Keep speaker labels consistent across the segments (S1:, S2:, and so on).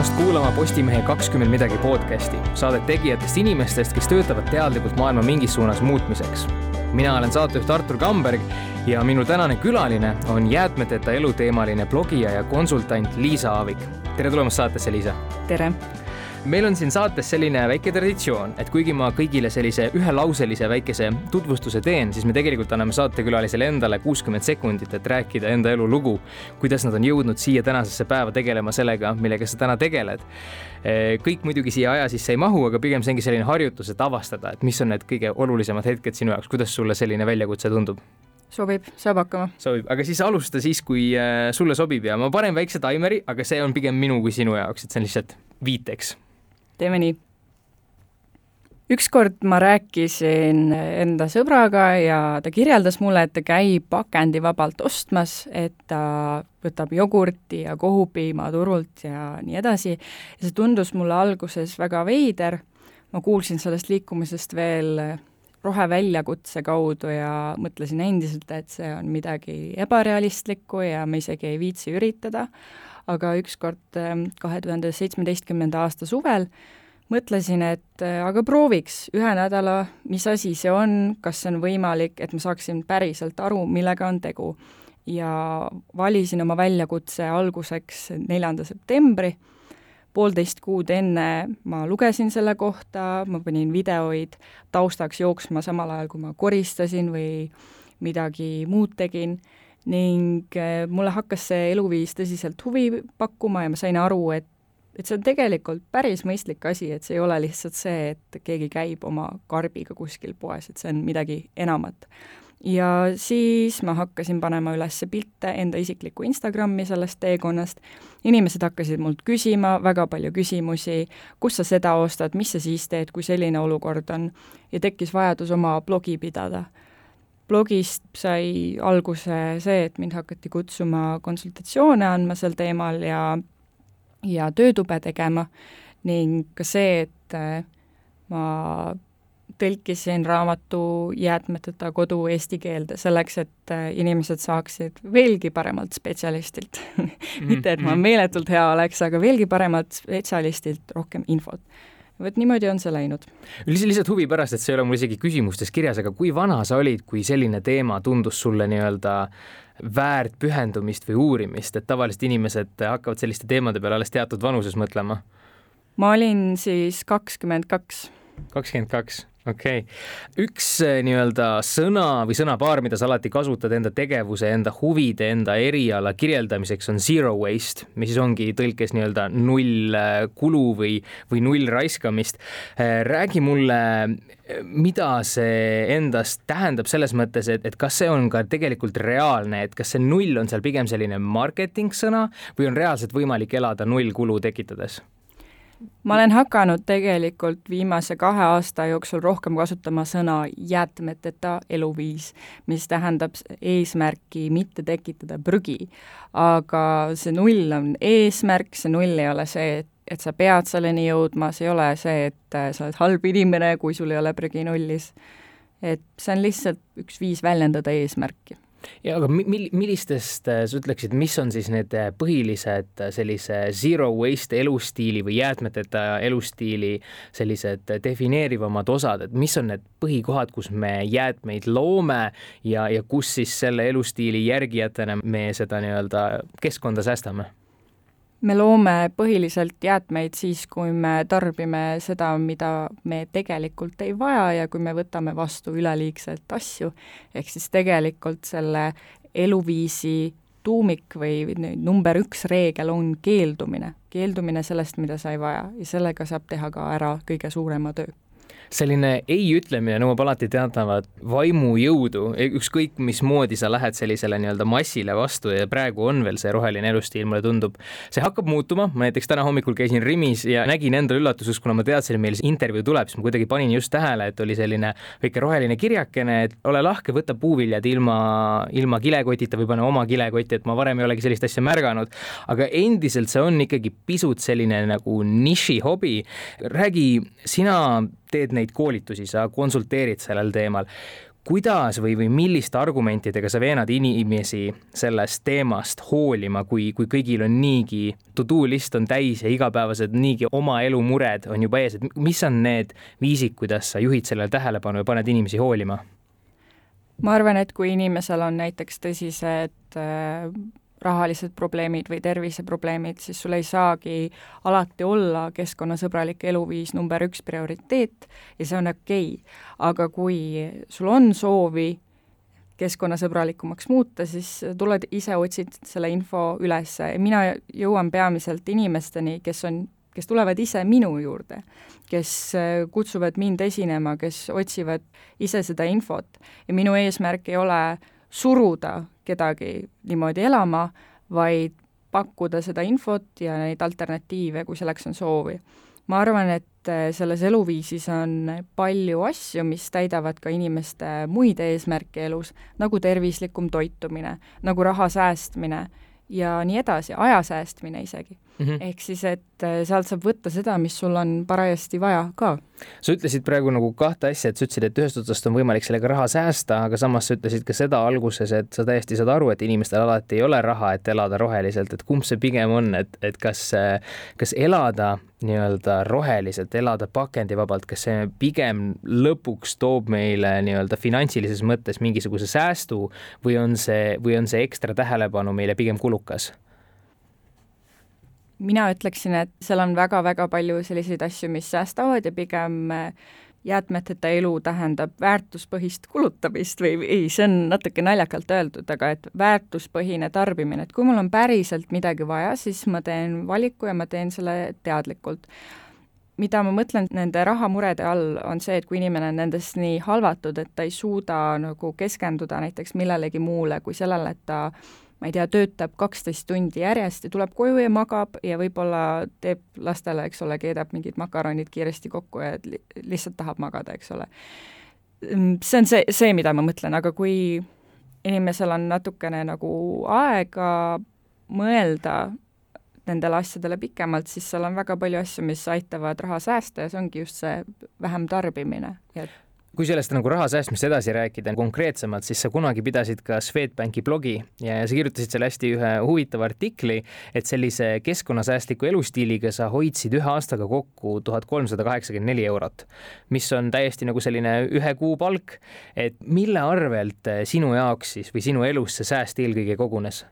S1: tulemast kuulama Postimehe kakskümmend midagi podcasti, saadet tegijatest inimestest, kes töötavad teadlikult maailma mingis suunas muutmiseks. mina olen saatejuht Artur Kamberg ja minu tänane külaline on jäätmeteta eluteemaline blogija ja konsultant Liisa Aavik. tere tulemast saatesse, Liisa!
S2: tere!
S1: Meil on siin saates selline väike traditsioon, et kuigi ma kõigile sellise ühelauselise väikese tutvustuse teen, siis me tegelikult anname saatekülalisele endale kuuskümmend sekundit, et rääkida enda elulugu, kuidas nad on jõudnud siia tänasesse päeva tegelema sellega, millega sa täna tegeled. kõik muidugi siia aja sisse ei mahu, aga pigem see ongi selline harjutus, et avastada, et mis on need kõige olulisemad hetked sinu jaoks, kuidas sulle selline väljakutse tundub?
S2: sobib, saab hakkama.
S1: sobib, aga siis alusta siis, kui äh, sulle sobib ja ma panen väikse taimeri, aga see on pigem minu kui sinu jaoks, et see on lihtsalt viiteks
S2: teeme nii. ükskord ma rääkisin enda sõbraga ja ta kirjeldas mulle, et ta käib pakendivabalt ostmas, et ta võtab jogurti ja kohupiima turult ja nii edasi. ja see tundus mulle alguses väga veider, ma kuulsin sellest liikumisest veel roheväljakutse kaudu ja mõtlesin endiselt, et see on midagi ebarealistlikku ja ma isegi ei viitsi üritada, aga ükskord ähm, kahe tuhande seitsmeteistkümnenda aasta suvel mõtlesin, et äh, aga prooviks ühe nädala, mis asi see on, kas see on võimalik, et ma saaksin päriselt aru, millega on tegu. ja valisin oma väljakutse alguseks neljanda septembri, poolteist kuud enne ma lugesin selle kohta, ma panin videoid taustaks jooksma samal ajal, kui ma koristasin või midagi muud tegin ning äh, mulle hakkas see eluviis tõsiselt huvi pakkuma ja ma sain aru, et et see on tegelikult päris mõistlik asi, et see ei ole lihtsalt see, et keegi käib oma karbiga kuskil poes, et see on midagi enamat. ja siis ma hakkasin panema üles pilte enda isiklikku Instagrami sellest teekonnast, inimesed hakkasid mult küsima väga palju küsimusi, kus sa seda ostad, mis sa siis teed, kui selline olukord on, ja tekkis vajadus oma blogi pidada blogist sai alguse see, et mind hakati kutsuma konsultatsioone andma sel teemal ja ja töötube tegema ning ka see, et äh, ma tõlkisin raamatu Jäätmeteta kodu eesti keelde selleks, et äh, inimesed saaksid veelgi paremalt spetsialistilt mitte, et ma mhm. meeletult hea oleks, aga veelgi paremalt spetsialistilt rohkem infot vot niimoodi on see läinud.
S1: lihtsalt huvi pärast, et see ei ole mul isegi küsimustes kirjas, aga kui vana sa olid, kui selline teema tundus sulle nii-öelda väärt pühendumist või uurimist, et tavaliselt inimesed hakkavad selliste teemade peale alles teatud vanuses mõtlema?
S2: ma olin siis kakskümmend kaks.
S1: kakskümmend kaks, okei okay., üks eh, nii-öelda sõna või sõnapaar, mida sa alati kasutad enda tegevuse, enda huvide, enda eriala kirjeldamiseks, on zero waste, mis siis ongi tõlkes nii-öelda null eh, kulu või, või null raiskamist. Eh, räägi mulle, mida see endast tähendab selles mõttes, et, et kas see on ka tegelikult reaalne, et kas see null on seal pigem selline marketing sõna või on reaalselt võimalik elada nullkulu tekitades?
S2: Ma olen hakanud tegelikult viimase kahe aasta jooksul rohkem kasutama sõna jäätmeteta eluviis, mis tähendab eesmärki mitte tekitada prügi. aga see null on eesmärk, see null ei ole see, et et sa pead selleni jõudma, see ei ole see, et äh, sa oled halb inimene, kui sul ei ole prügi nullis. et see on lihtsalt üks viis väljendada eesmärki
S1: ja aga mil-, millistest äh, sa ütleksid, mis on siis need äh, põhilised äh, sellise zero waste elustiili või jäätmeteta elustiili sellised defineerivamad osad, et mis on need põhikohad, kus me jäätmeid loome ja, ja kus siis selle elustiili järgijatena me seda nii-öelda keskkonda säästame?
S2: Me loome põhiliselt jäätmeid siis, kui me tarbime seda, mida me tegelikult ei vaja ja kui me võtame vastu üleliigselt asju, ehk siis tegelikult selle eluviisi tuumik või number üks reegel on keeldumine, keeldumine sellest, mida sa ei vaja. Ja sellega saab teha ka ära kõige suurema töö
S1: selline ei ütlemine nõuab alati teatavat vaimujõudu, ükskõik mismoodi sa lähed sellisele nii-öelda massile vastu ja praegu on veel see roheline elustiil, mulle tundub, see hakkab muutuma, ma näiteks täna hommikul käisin Rimis ja nägin enda üllatuseks, kuna ma teadsin, et meil see intervjuu tuleb, siis ma kuidagi panin just tähele, et oli selline väike roheline kirjakene, et ole lahke, võta puuviljad ilma, ilma kilekotita või pane oma kilekotti, et ma varem ei olegi sellist asja märganud. aga endiselt see on ikkagi pisut selline nagu nišihobi. räägi, sina teed neid koolitusi, sa konsulteerid sellel teemal. kuidas või, või milliste argumentidega sa veenad inimesi sellest teemast hoolima, kui, kui kõigil on niigi to-do list on täis ja igapäevased niigi oma elu mured on juba ees, et mis on need viisid, kuidas sa juhid sellele tähelepanu ja paned inimesi hoolima?
S2: ma arvan, et kui inimesel on näiteks tõsised äh, rahalised probleemid või terviseprobleemid, siis sul ei saagi alati olla keskkonnasõbralik eluviis number üks prioriteet ja see on okei. Okay.. aga kui sul on soovi keskkonnasõbralikumaks muuta, siis tuled ise, otsid selle info üles. Mina jõuan peamiselt inimesteni, kes on, kes tulevad ise minu juurde, kes kutsuvad mind esinema, kes otsivad ise seda infot. Ja minu eesmärk ei ole suruda kedagi niimoodi elama, vaid pakkuda seda infot ja neid alternatiive, kui selleks on soovi. ma arvan, et äh, selles eluviisis on palju asju, mis täidavad ka inimeste muid eesmärke elus, nagu tervislikum toitumine, nagu raha säästmine ja nii edasi, aja säästmine isegi mm. -hmm. ehk siis, et äh, sealt saab võtta seda, mis sul on parajasti vaja ka.
S1: sa ütlesid praegu nagu kahte asja, et sa ütlesid, et ühest otsast on võimalik sellega raha säästa, aga samas sa ütlesid ka seda alguses, et sa täiesti saad aru, et inimestel alati ei ole raha, et elada roheliselt, et kumb see pigem on, et, et kas, kas elada nii-öelda roheliselt, elada pakendivabalt, kas see pigem lõpuks toob meile nii-öelda finantsilises mõttes mingisuguse säästu või on see, või on see ekstra tähelepanu meile pigem kulukas?
S2: Mina ütleksin, et seal on väga-väga palju selliseid asju, mis säästavad ja pigem äh, jäätmeteta elu tähendab väärtuspõhist kulutamist või ei, see on natuke naljakalt öeldud, aga et väärtuspõhine tarbimine, et kui mul on päriselt midagi vaja, siis ma teen valiku ja ma teen selle teadlikult. mida ma mõtlen nende rahamurede all, on see, et kui inimene on nendest nii halvatud, et ta ei suuda nagu keskenduda näiteks millelegi muule kui sellele, et ta ma ei tea, töötab kaksteist tundi järjest ja tuleb koju ja magab ja võib-olla teeb lastele, eks ole, keedab mingid makaronid kiiresti kokku ja li lihtsalt tahab magada, eks ole. See on see, see, mida ma mõtlen, aga kui inimesel on natukene nagu aega mõelda nendele asjadele pikemalt, siis seal on väga palju asju, mis aitavad raha säästa ja see ongi just see vähem tarbimine ja
S1: kui sellest nagu raha säästmist edasi rääkida konkreetsemalt, siis sa kunagi pidasid ka Swedbanki blogi ja sa kirjutasid seal hästi ühe huvitava artikli, et sellise keskkonnasäästliku elustiiliga sa hoidsid ühe aastaga kokku tuhat kolmsada kaheksakümmend neli eurot, mis on täiesti nagu selline ühe kuu palk. et mille arvelt sinu jaoks siis või sinu elus see sääst eelkõige kogunes?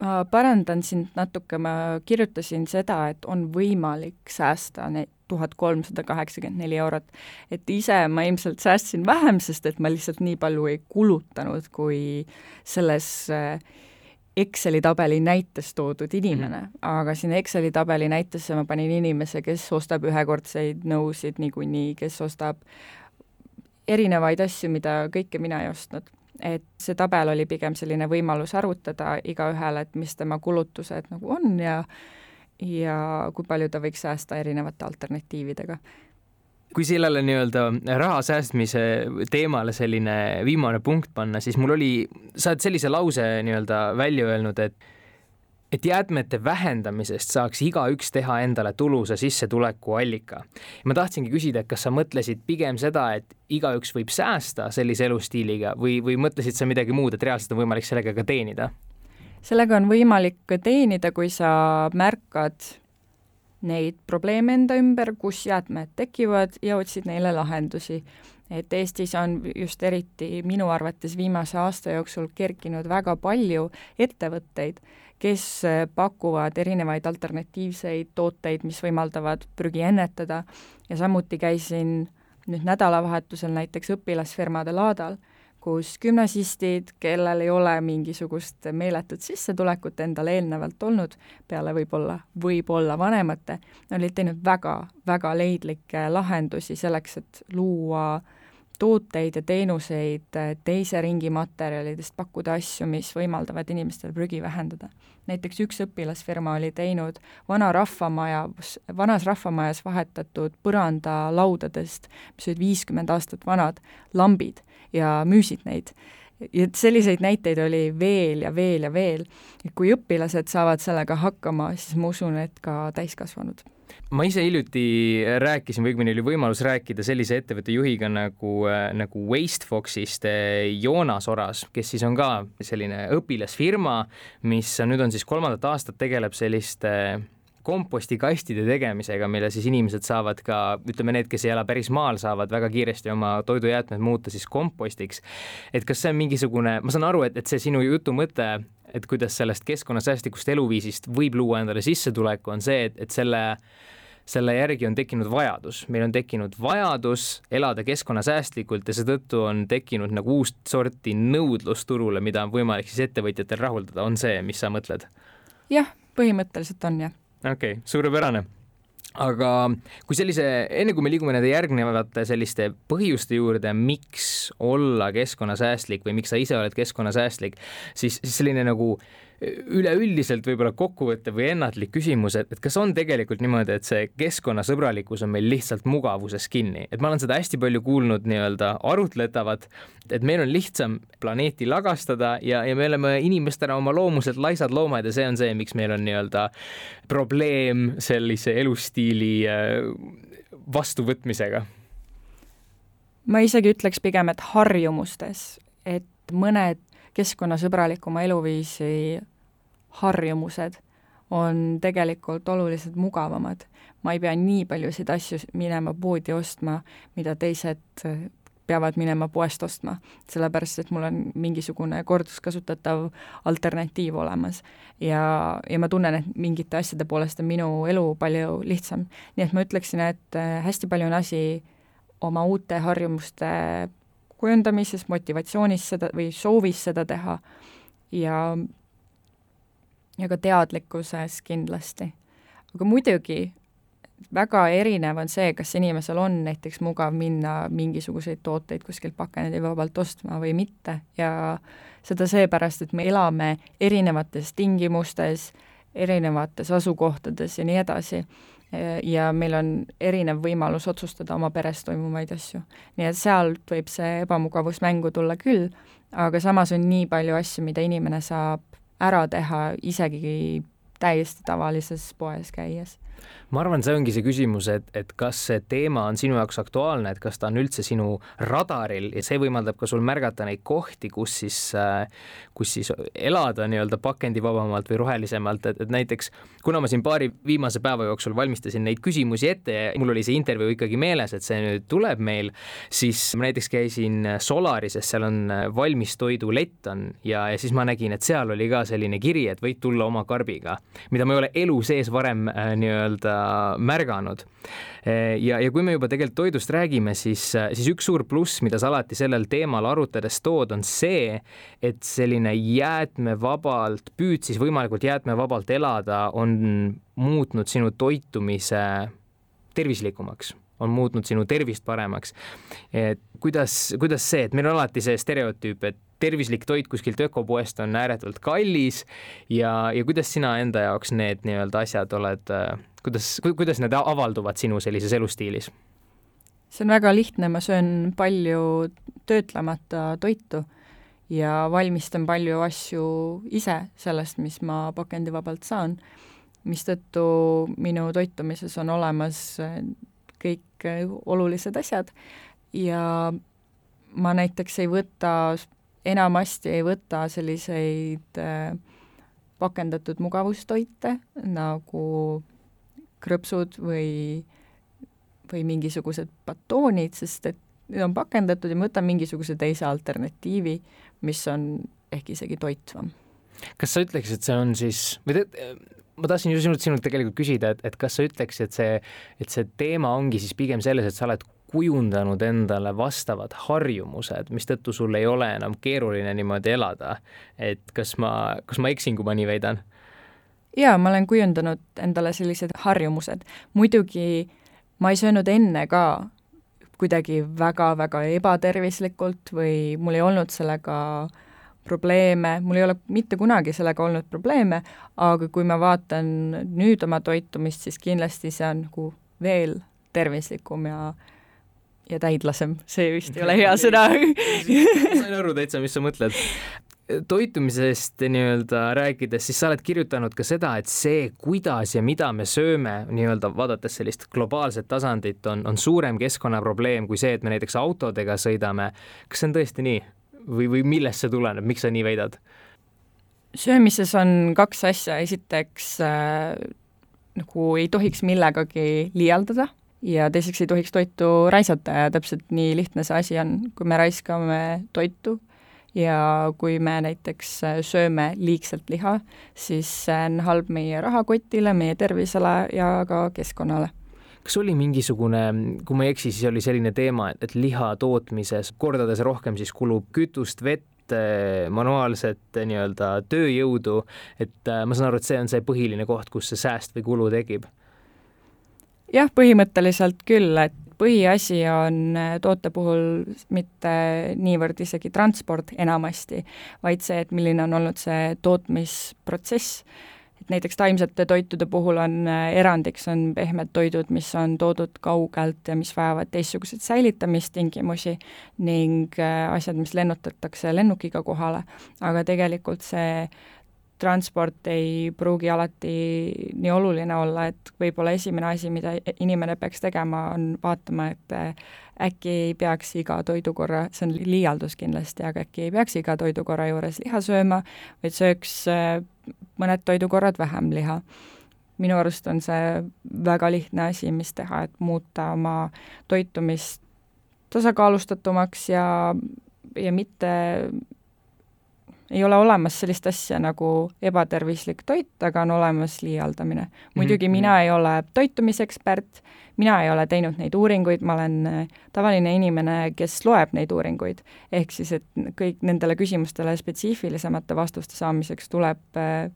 S2: Ma parandan sind natuke, ma kirjutasin seda, et on võimalik säästa neid tuhat kolmsada kaheksakümmend neli eurot. et ise ma ilmselt säästsin vähem, sest et ma lihtsalt nii palju ei kulutanud, kui selles äh, Exceli tabeli näites toodud inimene mm, -hmm. aga sinna Exceli tabeli näitesse ma panin inimese, kes ostab ühekordseid nõusid niikuinii, kes ostab erinevaid asju, mida kõike mina ei ostnud et see tabel oli pigem selline võimalus arvutada igaühele, et mis tema kulutused nagu on ja ja kui palju ta võiks säästa erinevate alternatiividega.
S1: Kui sellele nii-öelda raha säästmise teemale selline viimane punkt panna, siis mul oli, sa oled sellise lause nii-öelda välja öelnud, et et jäätmete vähendamisest saaks igaüks teha endale tulusa sissetulekuallika. ma tahtsingi küsida, et kas sa mõtlesid pigem seda, et igaüks võib säästa sellise elustiiliga või, või mõtlesid sa midagi muud, et reaalselt on võimalik sellega ka teenida?
S2: sellega on võimalik teenida, kui sa märkad neid probleeme enda ümber, kus jäätmed tekivad ja otsid neile lahendusi. et Eestis on just eriti minu arvates viimase aasta jooksul kerkinud väga palju ettevõtteid, kes pakuvad erinevaid alternatiivseid tooteid, mis võimaldavad prügi ennetada. Ja samuti käisin nüüd nädalavahetusel näiteks õpilasfirmade laadal kus gümnasistid, kellel ei ole mingisugust meeletut sissetulekut endal eelnevalt olnud, peale võib-olla, võib-olla vanemate, olid teinud väga, väga leidlikke lahendusi selleks, et luua tooteid ja teenuseid teise ringi materjalidest, pakkuda asju, mis võimaldavad inimestel prügi vähendada. näiteks üks õpilasfirma oli teinud vana rahvamaja, vanas rahvamajas vahetatud põrandalaudadest, mis olid viiskümmend aastat vanad, lambid ja müüsid neid. ja selliseid näiteid oli veel ja veel ja veel. et kui õpilased saavad sellega hakkama, siis ma usun, et ka täiskasvanud
S1: ma ise hiljuti rääkisin või õigemini oli võimalus rääkida sellise ettevõtte juhiga nagu, nagu Wastefoxist Joonas Oras, kes siis on ka selline õpilasfirma, mis nüüd on siis kolmandat aastat tegeleb selliste kompostikastide tegemisega, mille siis inimesed saavad ka, ütleme, need, kes ei ela päris maal, saavad väga kiiresti oma toidujäätmed muuta siis kompostiks. et kas see on mingisugune, ma saan aru, et, et see sinu jutu mõte, et kuidas sellest keskkonnasäästlikust eluviisist võib luua endale sissetuleku, on see, et, et selle selle järgi on tekkinud vajadus, meil on tekkinud vajadus elada keskkonnasäästlikult ja seetõttu on tekkinud nagu uust sorti nõudlus turule, mida on võimalik siis ettevõtjatel rahuldada, on see, mis sa mõtled?
S2: jah, põhimõtteliselt on jah.
S1: Okei okay,, suurepärane aga kui sellise, enne kui me liigume nende järgnevate selliste põhjuste juurde, miks olla keskkonnasäästlik või miks sa ise oled keskkonnasäästlik, siis, siis selline nagu üleüldiselt võib-olla kokkuvõte või ennatlik küsimus, et, et kas on tegelikult niimoodi, et see keskkonnasõbralikkus on meil lihtsalt mugavuses kinni, et ma olen seda hästi palju kuulnud nii-öelda arutletavat, et meil on lihtsam planeeti lagastada ja, ja me oleme inimestena oma loomuselt laisad loomad ja see on see, miks meil on nii-öelda probleem sellise elustiili äh, vastuvõtmisega.
S2: ma isegi ütleks pigem, et harjumustes, et mõned keskkonnasõbralikuma eluviisi harjumused on tegelikult oluliselt mugavamad. ma ei pea nii paljusid asju minema poodi ostma, mida teised peavad minema poest ostma, sellepärast et mul on mingisugune korduskasutatav alternatiiv olemas. ja, ja ma tunnen, et mingite asjade poolest on minu elu palju lihtsam. nii et ma ütleksin, et hästi palju on asi oma uute harjumuste kujundamises, motivatsioonis seda või soovis seda teha ja, ja ka teadlikkuses kindlasti. aga muidugi väga erinev on see, kas inimesel on näiteks mugav minna mingisuguseid tooteid kuskilt pakendivabalt ostma või mitte ja seda seepärast, et me elame erinevates tingimustes, erinevates asukohtades ja nii edasi ja meil on erinev võimalus otsustada oma peres toimuvaid asju. nii et sealt võib see ebamugavus mängu tulla küll, aga samas on nii palju asju, mida inimene saab ära teha isegi täiesti tavalises poes käies
S1: ma arvan, see ongi see küsimus, et, et kas see teema on sinu jaoks aktuaalne, et kas ta on üldse sinu radaril ja see võimaldab ka sul märgata neid kohti, kus siis, kus siis elada nii-öelda pakendivabamalt või rohelisemalt, et, et näiteks kuna ma siin paari viimase päeva jooksul valmistasin neid küsimusi ette ja mul oli see intervjuu ikkagi meeles, et see nüüd tuleb meil, siis ma näiteks käisin Solarises, seal on valmistoidu lett on ja, ja siis ma nägin, et seal oli ka selline kiri, et võid tulla oma karbiga, mida ma ei ole elu sees varem äh, nii-öelda märganud. ja, ja kui me juba tegelikult toidust räägime, siis, siis üks suur pluss, mida sa alati sellel teemal arutades tood, on see, et selline jäätmevabalt, püüd siis võimalikult jäätmevabalt elada, on muutnud sinu toitumise tervislikumaks on muutnud sinu tervist paremaks. et kuidas, kuidas see, et meil on alati see stereotüüp, et tervislik toit kuskilt ökopoest on ääretult kallis ja, ja kuidas sina enda jaoks need nii-öelda asjad oled, kuidas, kuidas need avalduvad sinu sellises elustiilis?
S2: see on väga lihtne, ma söön palju töötlemata toitu ja valmistan palju asju ise sellest, mis ma pakendivabalt saan, mistõttu minu toitumises on olemas kõik olulised asjad ja ma näiteks ei võta enamasti ei võta selliseid äh, pakendatud mugavustoite nagu krõpsud või, või mingisugused batoonid, sest et need on pakendatud ja ma võtan mingisuguse teise alternatiivi, mis on ehk isegi toitvam.
S1: kas sa ütleksid, et see on siis, või te, ma tahtsin ju sinult, sinult tegelikult küsida, et, et kas sa ütleksid, et see, et see teema ongi siis pigem selles, et sa oled kujundanud endale vastavad harjumused, mistõttu sul ei ole enam keeruline niimoodi elada. et kas ma, kas ma eksin, kui ma nii väidan?
S2: Jaa, ma olen kujundanud endale sellised harjumused. muidugi ma ei söönud enne ka kuidagi väga-väga ebatervislikult või mul ei olnud sellega probleeme, mul ei ole mitte kunagi sellega olnud probleeme, aga kui ma vaatan nüüd oma toitumist, siis kindlasti see on nagu veel tervislikum ja ja täidlasem, see vist ei ole hea sõna
S1: sain aru täitsa, mis sa mõtled. Toitumisest nii-öelda rääkides, siis sa oled kirjutanud ka seda, et see, kuidas ja mida me sööme, nii-öelda vaadates sellist globaalset tasandit, on, on suurem keskkonnaprobleem kui see, et me näiteks autodega sõidame. kas see on tõesti nii või, või millest see tuleneb, miks sa nii väidad?
S2: söömises on kaks asja, esiteks äh, nagu ei tohiks millegagi liialdada ja teiseks ei tohiks toitu raisata ja täpselt nii lihtne see asi on, kui me raiskame toitu ja kui me näiteks äh, sööme liigselt liha, siis see on halb meie rahakotile, meie tervisele ja ka keskkonnale.
S1: Kas oli mingisugune, kui ma ei eksi, siis oli selline teema, et, et liha tootmises kordades rohkem siis kulub kütust, vett, äh, manuaalset nii-öelda tööjõudu, et äh, ma saan aru, et see on see põhiline koht, kus see sääst või kulu tekib?
S2: Jah, põhimõtteliselt küll, et põhiasi on äh, toote puhul mitte niivõrd isegi transport enamasti, vaid see, et milline on olnud see tootmisprotsess. et näiteks taimsete toitude puhul on äh, erandiks, on pehmed toidud, mis on toodud kaugelt ja mis vajavad teistsuguseid säilitamistingimusi ning äh, asjad, mis lennutatakse lennukiga kohale, aga tegelikult see transport ei pruugi alati nii oluline olla, et võib-olla esimene asi, mida inimene peaks tegema, on vaatama, et äh, äkki ei peaks iga toidukorra, see on liialdus kindlasti, aga äkki ei peaks iga toidukorra juures liha sööma, vaid sööks äh, mõned toidukorrad vähem liha. minu arust on see väga lihtne asi, mis teha, et muuta oma toitumist tasakaalustatumaks ja, ja mitte ei ole olemas sellist asja nagu ebatervislik toit, aga on olemas liialdamine. muidugi mm -hmm. mina ei ole toitumisekspert, mina ei ole teinud neid uuringuid, ma olen äh, tavaline inimene, kes loeb neid uuringuid. ehk siis, et kõik nendele küsimustele spetsiifilisemate vastuste saamiseks tuleb, äh,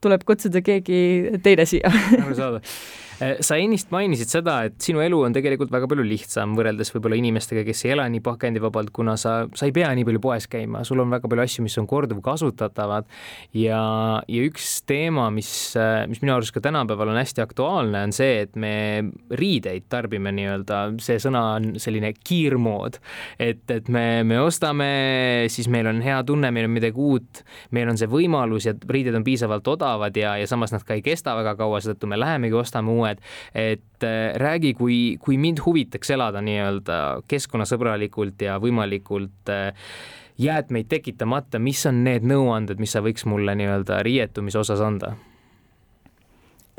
S2: tuleb kutsuda keegi teine siia
S1: arusaadav sa ennist mainisid seda, et sinu elu on tegelikult väga palju lihtsam võrreldes võib-olla inimestega, kes ei ela nii pakendivabalt, kuna sa, sa ei pea nii palju poes käima, sul on väga palju asju, mis on korduvkasutatavad ja, ja üks teema, mis, mis minu arust ka tänapäeval on hästi aktuaalne, on see, et me riideid tarbime nii-öelda, see sõna on selline kiirmood, et, et me, me ostame, siis meil on hea tunne, meil on midagi uut, meil on see võimalus ja riided on piisavalt odavad ja, ja samas nad ka ei kesta väga kaua, seetõttu me lähemegi ostame uue et, et äh, räägi, kui, kui mind huvitaks elada nii-öelda keskkonnasõbralikult ja võimalikult äh, jäätmeid tekitamata, mis on need nõuanded, mis sa võiks mulle nii-öelda riietumise osas anda?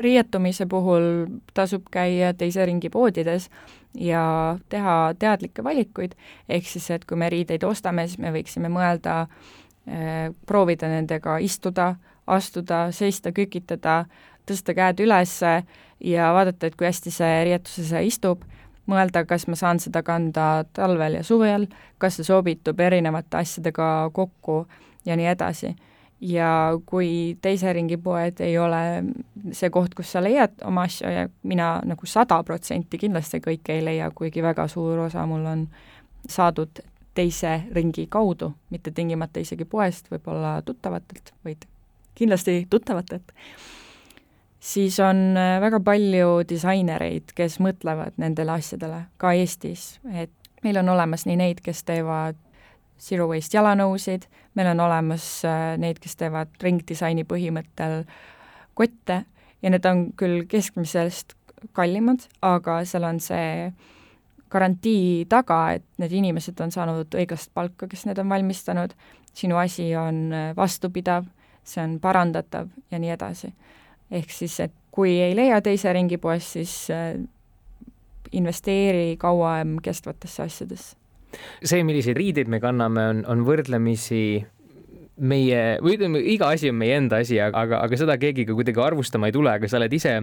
S2: riietumise puhul tasub käia teise ringi poodides ja teha teadlikke valikuid, ehk siis, et kui me riideid ostame, siis me võiksime mõelda eh,, proovida nendega istuda, astuda, seista, kükitada, tõsta käed üles ja vaadata, et kui hästi see riietuses istub, mõelda, kas ma saan seda kanda talvel ja suvel, kas see sobitub erinevate asjadega kokku ja nii edasi. ja kui teise ringi poed ei ole see koht, kus sa leiad oma asju ja mina nagu sada protsenti kindlasti kõike ei leia, kuigi väga suur osa mul on saadud teise ringi kaudu, mitte tingimata isegi poest, võib-olla tuttavatelt, vaid kindlasti tuttavatelt siis on äh, väga palju disainereid, kes mõtlevad nendele asjadele, ka Eestis, et meil on olemas nii neid, kes teevad zero waste jalanõusid, meil on olemas äh, neid, kes teevad ringdisaini põhimõttel kotte ja need on küll keskmisest kallimad, aga seal on see garantii taga, et need inimesed on saanud õiglast palka, kes need on valmistanud, sinu asi on äh, vastupidav, see on parandatav ja nii edasi ehk siis, et kui ei leia teise ringi poest, siis äh, investeeri kauem kestvatesse asjadesse.
S1: see, milliseid riideid me kanname, on, on võrdlemisi meie, või ütleme, iga asi on meie enda asi, aga, aga seda keegi ka kuidagi arvustama ei tule, aga sa oled ise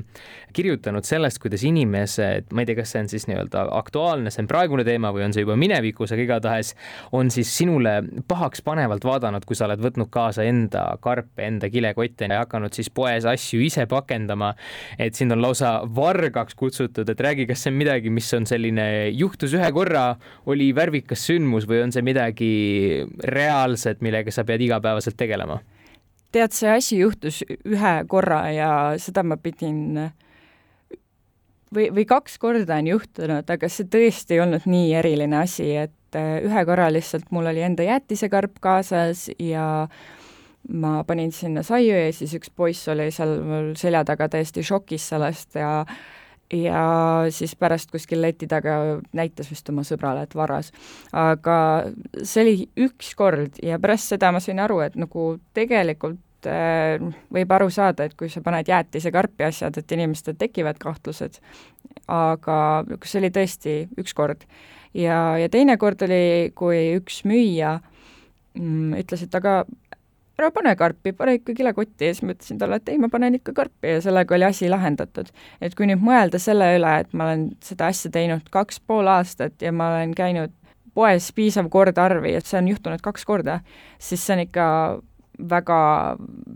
S1: kirjutanud sellest, kuidas inimesed, ma ei tea, kas see on siis nii-öelda aktuaalne, see on praegune teema või on see juba minevikus, aga igatahes on siis sinule pahaks panevalt vaadanud, kui sa oled võtnud kaasa enda karpe, enda kilekotte ja hakanud siis poes asju ise pakendama. et sind on lausa vargaks kutsutud, et räägi, kas see on midagi, mis on selline, juhtus ühe korra, oli värvikas sündmus või on see midagi reaalset, millega sa pead iga igapäevaselt tegelema?
S2: tead, see asi juhtus ühe korra ja seda ma pidin või, või kaks korda on juhtunud, aga see tõesti ei olnud nii eriline asi, et ühe korra lihtsalt mul oli enda jäätisekarp kaasas ja ma panin sinna saiu ja siis üks poiss oli seal mul selja taga täiesti šokis sellest ja ja siis pärast kuskil leti taga näitas vist oma sõbrale, et varas. aga see oli üks kord ja pärast seda ma sain aru, et nagu tegelikult äh, võib aru saada, et kui sa paned jäätisekarpi asjad, et inimestel tekivad kahtlused, aga see oli tõesti üks kord. ja, ja teine kord oli, kui üks müüja mm, ütles, et aga ära pane karpi, pane ikka kilekotti. Ja siis ma ütlesin talle, et ei, ma panen ikka karpi. Ja sellega oli asi lahendatud. et kui nüüd mõelda selle üle, et ma olen seda asja teinud kaks pool aastat ja ma olen käinud poes piisav kordarvi, et see on juhtunud kaks korda, siis see on ikka väga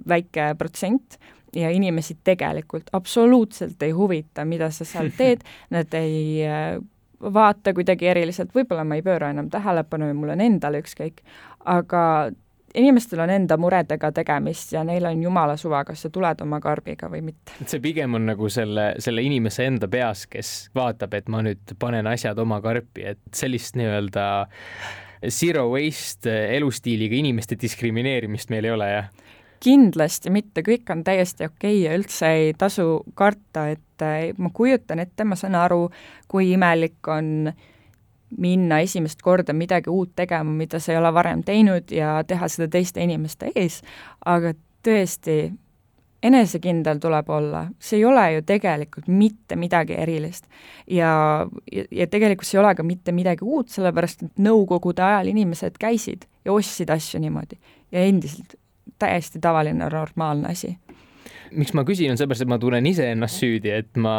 S2: väike protsent ja inimesi tegelikult absoluutselt ei huvita, mida sa seal teed, nad ei äh, vaata kuidagi eriliselt, võib-olla ma ei pööra enam tähelepanu ja mul on endal ükskõik, aga inimestel on enda muredega tegemist ja neil on jumala suva, kas sa tuled oma karbiga või mitte.
S1: see pigem on nagu selle, selle inimese enda peas, kes vaatab, et ma nüüd panen asjad oma karpi, et sellist nii-öelda zero waste elustiiliga inimeste diskrimineerimist meil ei ole, jah?
S2: kindlasti mitte, kõik on täiesti okei okay ja üldse ei tasu karta, et ma kujutan ette, ma saan aru, kui imelik on äh, minna esimest korda midagi uut tegema, mida sa ei ole varem teinud ja teha seda teiste inimeste ees, aga tõesti, enesekindel tuleb olla, see ei ole ju tegelikult mitte midagi erilist. ja, ja, ja tegelikult see ei ole ka mitte midagi uut, sellepärast et nõukogude ajal inimesed käisid ja ostsid asju niimoodi. Ja endiselt täiesti tavaline, normaalne asi
S1: miks ma küsin, on seepärast, et ma tunnen iseennast süüdi, et ma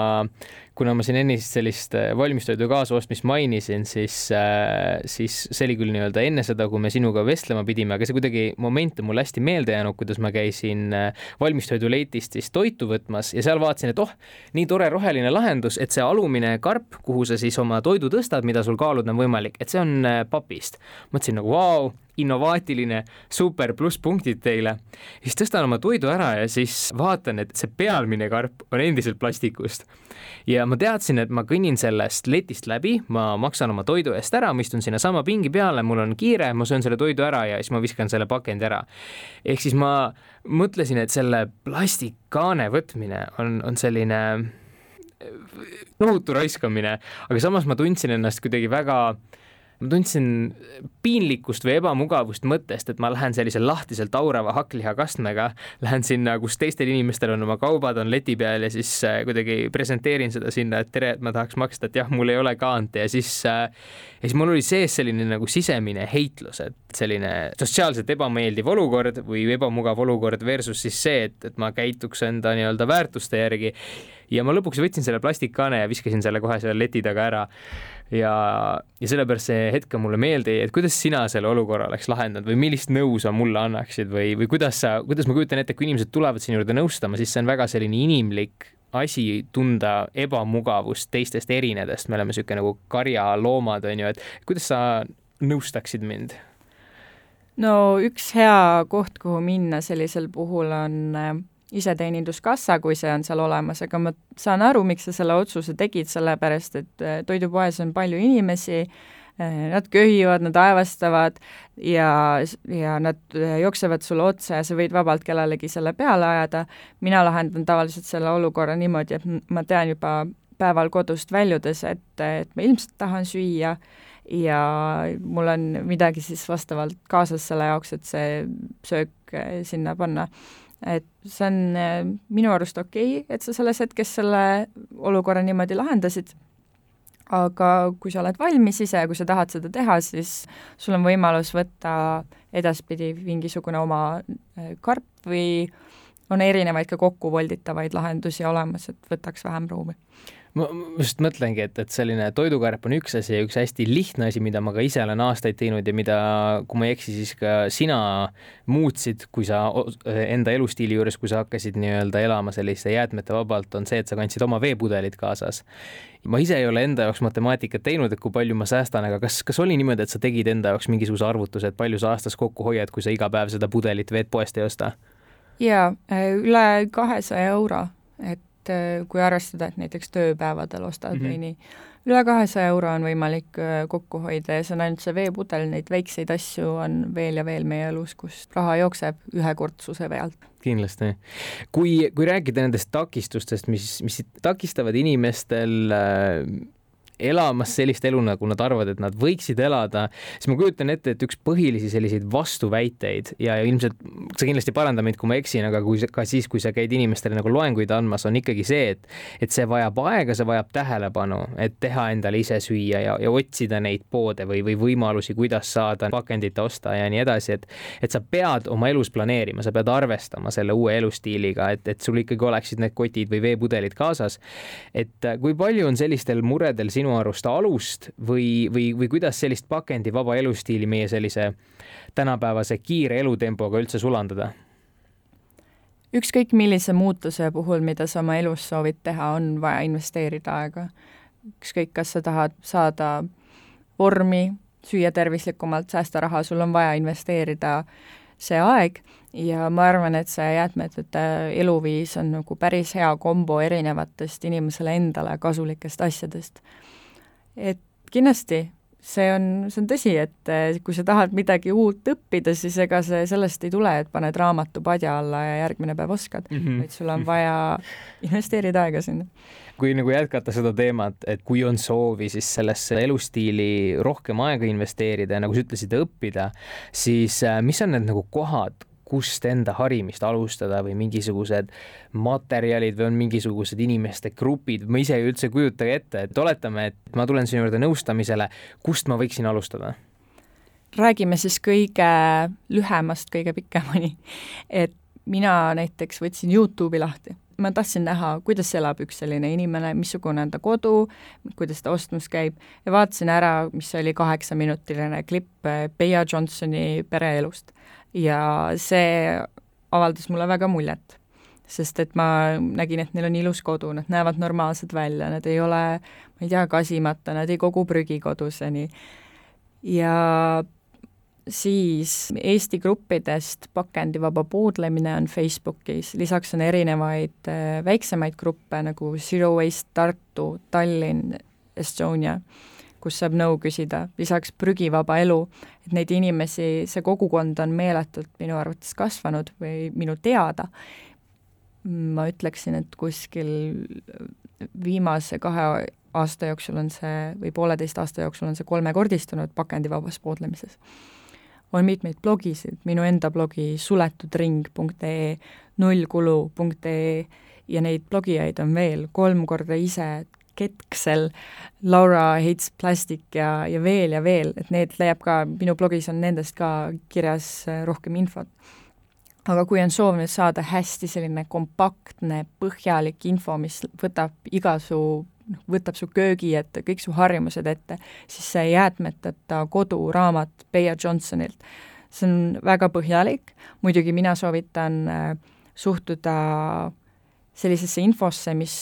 S1: kuna ma siin ennist sellist äh, valmistoidu kaasostmist mainisin, siis, äh, siis see oli küll nii-öelda enne seda, kui me sinuga vestlema pidime, aga see kuidagi moment on mulle hästi meelde jäänud, kuidas ma käisin äh, valmistoiduleitist siis toitu võtmas ja seal vaatasin, et oh, nii tore roheline lahendus, et see alumine karp, kuhu sa siis oma toidu tõstad, mida sul kaaluda on võimalik, et see on papist. mõtlesin nagu vau wow,, innovaatiline, super, plusspunktid teile. siis tõstan oma toidu ära ja siis vaatan, et see pealmine karp on endiselt plastikust ja ma teadsin, et ma kõnnin sellest letist läbi, ma maksan oma toidu eest ära, ma istun sinnasama pingi peale, mul on kiire, ma söön selle toidu ära ja siis ma viskan selle pakendi ära. ehk siis ma mõtlesin, et selle plastikkaane võtmine on, on selline tohutu raiskamine, aga samas ma tundsin ennast kuidagi väga äh, ma tundsin piinlikkust või ebamugavust mõttest, et ma lähen sellise lahtiselt aurava hakklihakastmega, lähen sinna, kus teistel inimestel on oma kaubad, on leti peal ja siis äh, kuidagi presenteerin seda sinna, et tere, et ma tahaks maksta, et jah, mul ei ole kaante ja siis äh, ja siis mul oli sees selline nagu sisemine heitlus, et selline sotsiaalselt ebameeldiv olukord või ebamugav olukord versus siis see, et, et ma käituks enda nii-öelda väärtuste järgi. Ja ma lõpuks võtsin selle plastikkaane ja viskasin selle kohe selle leti taga ära ja, ja sellepärast see hetk on mulle meelde jäi, et kuidas sina selle olukorra oleks lahendanud või millist nõu sa mulle annaksid või, või kuidas sa, kuidas ma kujutan ette, kui inimesed tulevad sinu juurde nõustama, siis see on väga selline inimlik asi tunda ebamugavust teistest erinedest, me oleme niisugune nagu karjaloomad, on ju, et kuidas sa nõustaksid mind?
S2: no üks hea koht, kuhu minna sellisel puhul on äh, iseteeninduskassa, kui see on seal olemas, aga ma saan aru, miks sa selle otsuse tegid, sellepärast et äh, toidupoes on palju inimesi, äh, nad köhivad, nad aevastavad ja, ja nad äh, jooksevad sulle otsa ja sa võid vabalt kellelegi selle peale ajada. mina lahendan tavaliselt selle olukorra niimoodi, et ma tean juba päeval kodust väljudes, et, et ma ilmselt tahan süüa ja mul on midagi siis vastavalt kaasas selle jaoks, et see söök sinna panna et see on äh, minu arust okei okay,, et sa selles hetkes selle olukorra niimoodi lahendasid, aga kui sa oled valmis ise ja kui sa tahad seda teha, siis sul on võimalus võtta edaspidi mingisugune oma äh, karp või on erinevaid ka kokkuvolditavaid lahendusi olemas, et võtaks vähem ruumi
S1: ma just mõtlengi, et, et selline toidukarp on üks asi ja üks hästi lihtne asi, mida ma ka ise olen aastaid teinud ja mida, kui ma ei eksi, siis ka sina muutsid, kui sa enda elustiili juures, kui sa hakkasid nii-öelda elama selliste jäätmete vabalt, on see, et sa kandsid oma veepudelid kaasas. ma ise ei ole enda jaoks matemaatikat teinud, et kui palju ma säästan, aga kas, kas oli niimoodi, et sa tegid enda jaoks mingisuguse arvutuse, et palju sa aastas kokku hoiad, kui sa iga päev seda pudelit vett poest ei osta?
S2: jaa, üle kahesaja euro, et et äh, kui arvestada, et näiteks tööpäevadel ostad mm -hmm. või nii, üle kahesaja euro on võimalik äh, kokku hoida ja see on ainult see veepudel, neid väikseid asju on veel ja veel meie elus, kus raha jookseb ühekordsuse pealt
S1: kindlasti. kui, kui rääkida nendest takistustest, mis, mis takistavad inimestel äh, elamas sellist elu, nagu nad arvavad, et nad võiksid elada, siis ma kujutan ette, et üks põhilisi selliseid vastuväiteid ja ilmselt sa kindlasti paranda mind, kui ma eksin, aga kui ka siis, kui sa käid inimestele nagu loenguid andmas, on ikkagi see, et, et see vajab aega, see vajab tähelepanu, et teha endale ise süüa ja, ja otsida neid poode või, või võimalusi, kuidas saada pakendit osta ja nii edasi, et, et sa pead oma elus planeerima, sa pead arvestama selle uue elustiiliga, et, et sul ikkagi oleksid need kotid või veepudelid kaasas. et kui palju on sellistel muredel sinu sinu arust alust või, või, või kuidas sellist pakendivaba elustiili meie sellise tänapäevase kiire elutempoga üldse sulandada?
S2: ükskõik millise muutuse puhul, mida sa oma elus soovid teha, on vaja investeerida aega. ükskõik, kas sa tahad saada vormi, süüa tervislikumalt, säästa raha, sul on vaja investeerida see aeg ja ma arvan, et see jäätmetute eluviis on nagu päris hea kombo erinevatest inimesele endale kasulikest asjadest et kindlasti see on, see on tõsi, et eh, kui sa tahad midagi uut õppida, siis ega see sellest ei tule, et paned raamatu padja alla ja järgmine päev oskad mm, -hmm. vaid sul on vaja investeerida aega sinna.
S1: kui nagu jätkata seda teemat, et kui on soovi siis sellesse elustiili rohkem aega investeerida ja nagu sa ütlesid, õppida, siis eh, mis on need nagu kohad, kust enda harimist alustada või mingisugused materjalid või on mingisugused inimeste grupid, ma ise ei üldse ei kujutagi ette, et oletame, et ma tulen sinu juurde nõustamisele, kust ma võiksin alustada?
S2: räägime siis kõige lühemast kõige pikemani. et mina näiteks võtsin Youtube'i lahti ma tahtsin näha, kuidas elab üks selline inimene, missugune on ta kodu, kuidas ta ostmas käib ja vaatasin ära, mis oli kaheksaminutiline klipp Bea Johnsoni pereelust ja see avaldas mulle väga muljet. sest et ma nägin, et neil on ilus kodu, nad näevad normaalsed välja, nad ei ole, ma ei tea, kasimata, nad ei kogu prügi koduseni. ja siis Eesti gruppidest pakendivaba poodlemine on Facebookis, lisaks on erinevaid äh, väiksemaid gruppe nagu Zero Waste Tartu, Tallinn, Estonia kus saab nõu küsida, lisaks prügivaba elu, et neid inimesi, see kogukond on meeletult minu arvates kasvanud või minu teada, ma ütleksin, et kuskil viimase kahe aasta jooksul on see, või pooleteist aasta jooksul on see kolmekordistunud pakendivabas poodlemises. on mitmeid blogisid, minu enda blogi suletudring.ee, nullkulu.ee ja neid blogijaid on veel kolm korda ise Ketksel, Laura Hates Plastic ja, ja veel ja veel, et need leiab ka, minu blogis on nendest ka kirjas äh, rohkem infot. aga kui on soov nüüd saada hästi selline kompaktne, põhjalik info, mis võtab iga su noh, võtab su köögi ette, kõik su harjumused ette, siis see jäätmeteta koduraamat Bea Johnsonilt, see on väga põhjalik, muidugi mina soovitan äh, suhtuda sellisesse infosse, mis,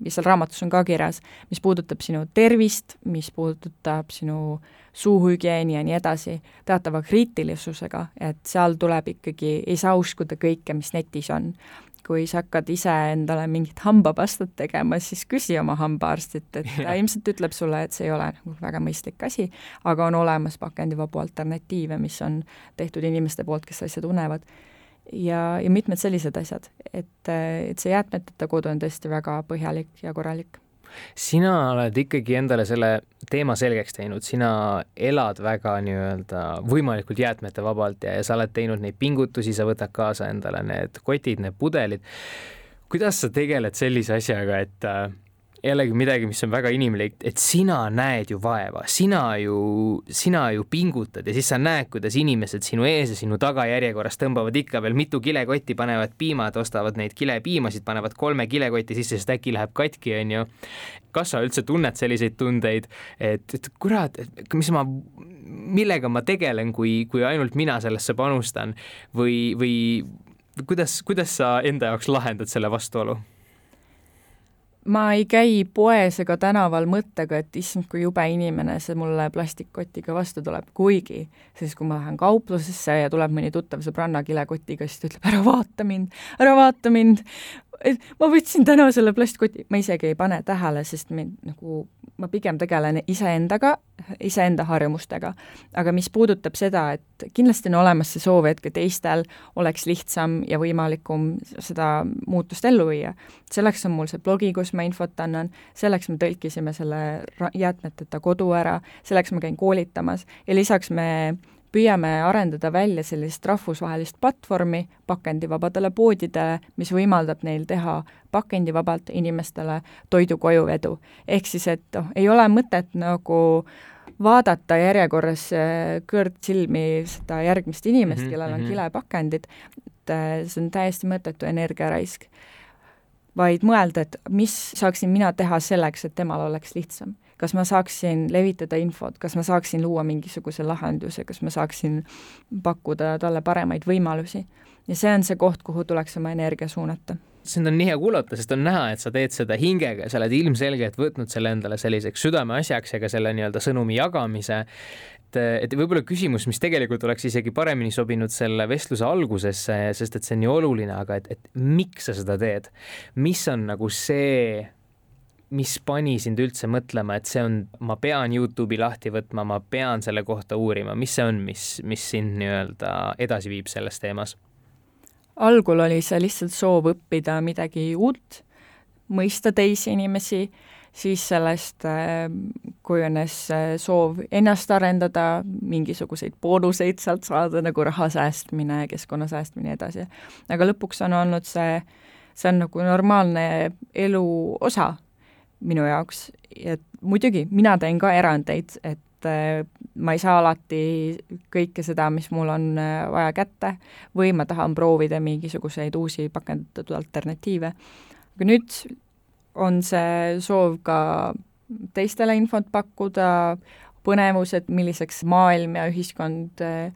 S2: mis seal raamatus on ka kirjas, mis puudutab sinu tervist, mis puudutab sinu suuhügieeni ja nii edasi, teatava kriitilisusega, et seal tuleb ikkagi, ei saa uskuda kõike, mis netis on. kui sa hakkad ise endale mingit hambapastat tegema, siis küsi oma hambaarstilt, et ta ilmselt ütleb sulle, et see ei ole nagu väga mõistlik asi, aga on olemas pakendivabu alternatiive, mis on tehtud inimeste poolt, kes asja tunnevad ja, ja mitmed sellised asjad, et, et see jäätmeteta kodu on tõesti väga põhjalik ja korralik.
S1: sina oled ikkagi endale selle teema selgeks teinud, sina elad väga nii-öelda võimalikult jäätmetevabalt ja, ja sa oled teinud neid pingutusi, sa võtad kaasa endale need kotid, need pudelid. kuidas sa tegeled sellise asjaga, et äh, jällegi midagi, mis on väga inimlik, et sina näed ju vaeva, sina ju, sina ju pingutad ja siis sa näed, kuidas inimesed sinu ees ja sinu taga järjekorras tõmbavad ikka veel mitu kilekotti, panevad piimad, ostavad neid kilepiimasid, panevad kolme kilekoti sisse, sest äkki läheb katki, onju. kas sa üldse tunned selliseid tundeid, et, et kurat, mis ma, millega ma tegelen, kui, kui ainult mina sellesse panustan või, või kuidas, kuidas sa enda jaoks lahendad selle vastuolu?
S2: Ma ei käi poes ega tänaval mõttega, et issand, kui jube inimene see mulle plastikkotiga vastu tuleb, kuigi siis, kui ma lähen kauplusesse ja tuleb mõni tuttav sõbranna kilekotiga, siis ta ütleb, ära vaata mind, ära vaata mind, et ma võtsin täna selle plastkoti, ma isegi ei pane tähele, sest mind nagu, ma pigem tegelen iseendaga, iseenda harjumustega. aga mis puudutab seda, et kindlasti on olemas see soov, et ka teistel oleks lihtsam ja võimalikum seda muutust ellu viia. selleks on mul see blogi, kus ma infot annan, selleks me tõlkisime selle jäätmeteta kodu ära, selleks ma käin koolitamas ja lisaks me püüame arendada välja sellist rahvusvahelist platvormi pakendivabadele poodidele, mis võimaldab neil teha pakendivabalt inimestele toidu kojuvedu. ehk siis, et noh, ei ole mõtet nagu vaadata järjekorras äh, kõrtsilmi seda järgmist inimest mm, -hmm, kellel on mm -hmm. kilepakendid, et äh, see on täiesti mõttetu energiaraisk. Vaid mõelda, et mis saaksin mina teha selleks, et temal oleks lihtsam kas ma saaksin levitada infot, kas ma saaksin luua mingisuguse lahenduse, kas ma saaksin pakkuda talle paremaid võimalusi. ja see on see koht, kuhu tuleks oma energia suunata
S1: sind on nii hea kuulata, sest on näha, et sa teed seda hingega, sa oled ilmselgelt võtnud selle endale selliseks südameasjaks ja ka selle nii-öelda sõnumi jagamise. Et, et võib-olla küsimus, mis tegelikult oleks isegi paremini sobinud selle vestluse algusesse, sest et see on nii oluline, aga et, et miks sa seda teed? mis on nagu see mis pani sind üldse mõtlema, et see on, ma pean Youtube'i lahti võtma, ma pean selle kohta uurima, mis see on, mis, mis sind nii-öelda edasi viib selles teemas?
S2: algul oli see lihtsalt soov õppida midagi uut, mõista teisi inimesi, siis sellest äh, kujunes äh, soov ennast arendada, mingisuguseid boonuseid sealt saada, nagu raha säästmine, keskkonna säästmine ja edasi. aga lõpuks on olnud see, see on nagu normaalne elu osa minu jaoks, et muidugi, mina teen ka erandeid, et äh, ma ei saa alati kõike seda, mis mul on äh, vaja kätte, või ma tahan proovida mingisuguseid uusi pakendatud alternatiive. aga nüüd on see soov ka teistele infot pakkuda, põnevus, et milliseks maailm ja ühiskond äh,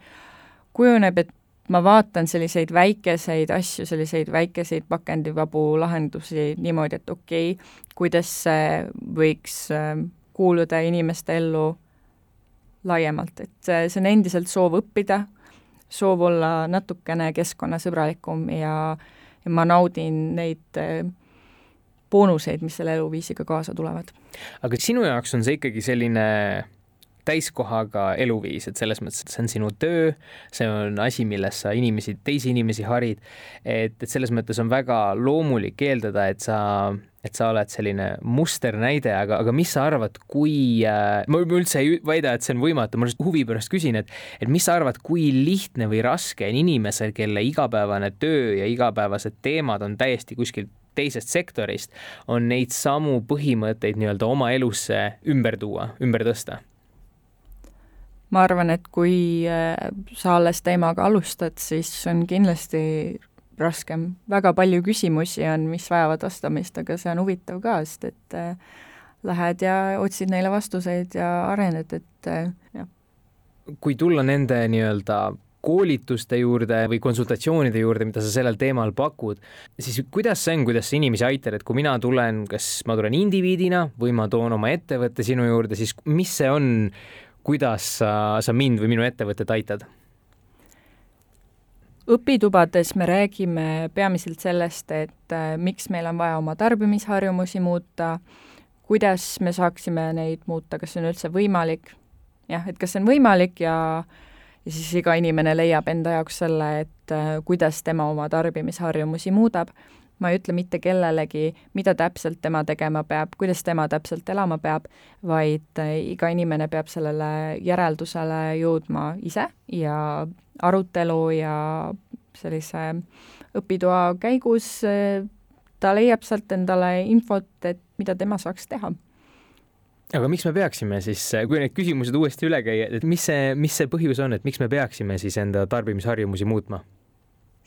S2: kujuneb, et ma vaatan selliseid väikeseid asju, selliseid väikeseid pakendivabu lahendusi niimoodi, et okei okay,, kuidas see võiks ähm, kuuluda inimeste ellu laiemalt, et see, on endiselt soov õppida, soov olla natukene keskkonnasõbralikum ja, ja ma naudin neid äh, boonuseid, mis selle eluviisiga kaasa tulevad.
S1: aga sinu jaoks on see ikkagi selline täiskohaga eluviis, et selles mõttes, et see on sinu töö, see on asi, milles sa inimesi, teisi inimesi harid. et, et selles mõttes on väga loomulik eeldada, et sa, et sa oled selline musternäide, aga, aga mis sa arvad, kui äh,, ma üldse ei väida, et see on võimatu, ma lihtsalt huvi pärast küsin, et, et mis sa arvad, kui lihtne või raske on inimesel, kelle igapäevane töö ja igapäevased teemad on täiesti kuskil teisest sektorist, on neid samu põhimõtteid nii-öelda oma elusse ümber tuua, ümber tõsta
S2: ma arvan, et kui äh, sa alles teemaga alustad, siis on kindlasti raskem, väga palju küsimusi on, mis vajavad vastamist, aga see on huvitav ka, sest et äh, lähed ja otsid neile vastuseid ja arened, et äh, jah.
S1: kui tulla nende nii-öelda koolituste juurde või konsultatsioonide juurde, mida sa sellel teemal pakud, siis kuidas see on, kuidas sa inimesi aitad, et kui mina tulen, kas ma tulen indiviidina või ma toon oma ettevõtte sinu juurde, siis mis see on, kuidas sa, sa mind või minu ettevõtet aitad?
S2: õpitubades me räägime peamiselt sellest, et äh, miks meil on vaja oma tarbimisharjumusi muuta, kuidas me saaksime neid muuta, kas see on üldse võimalik, jah, et kas see on võimalik ja ja siis iga inimene leiab enda jaoks selle, et äh, kuidas tema oma tarbimisharjumusi muudab. Ma ei ütle mitte kellelegi, mida täpselt tema tegema peab, kuidas tema täpselt elama peab, vaid äh, iga inimene peab sellele järeldusele jõudma ise ja arutelu ja sellise õpitoa käigus äh, ta leiab sealt endale infot, et mida tema saaks teha
S1: aga miks me peaksime siis, kui need küsimused uuesti üle käia, et mis see, mis see põhjus on, et miks me peaksime siis enda tarbimisharjumusi muutma?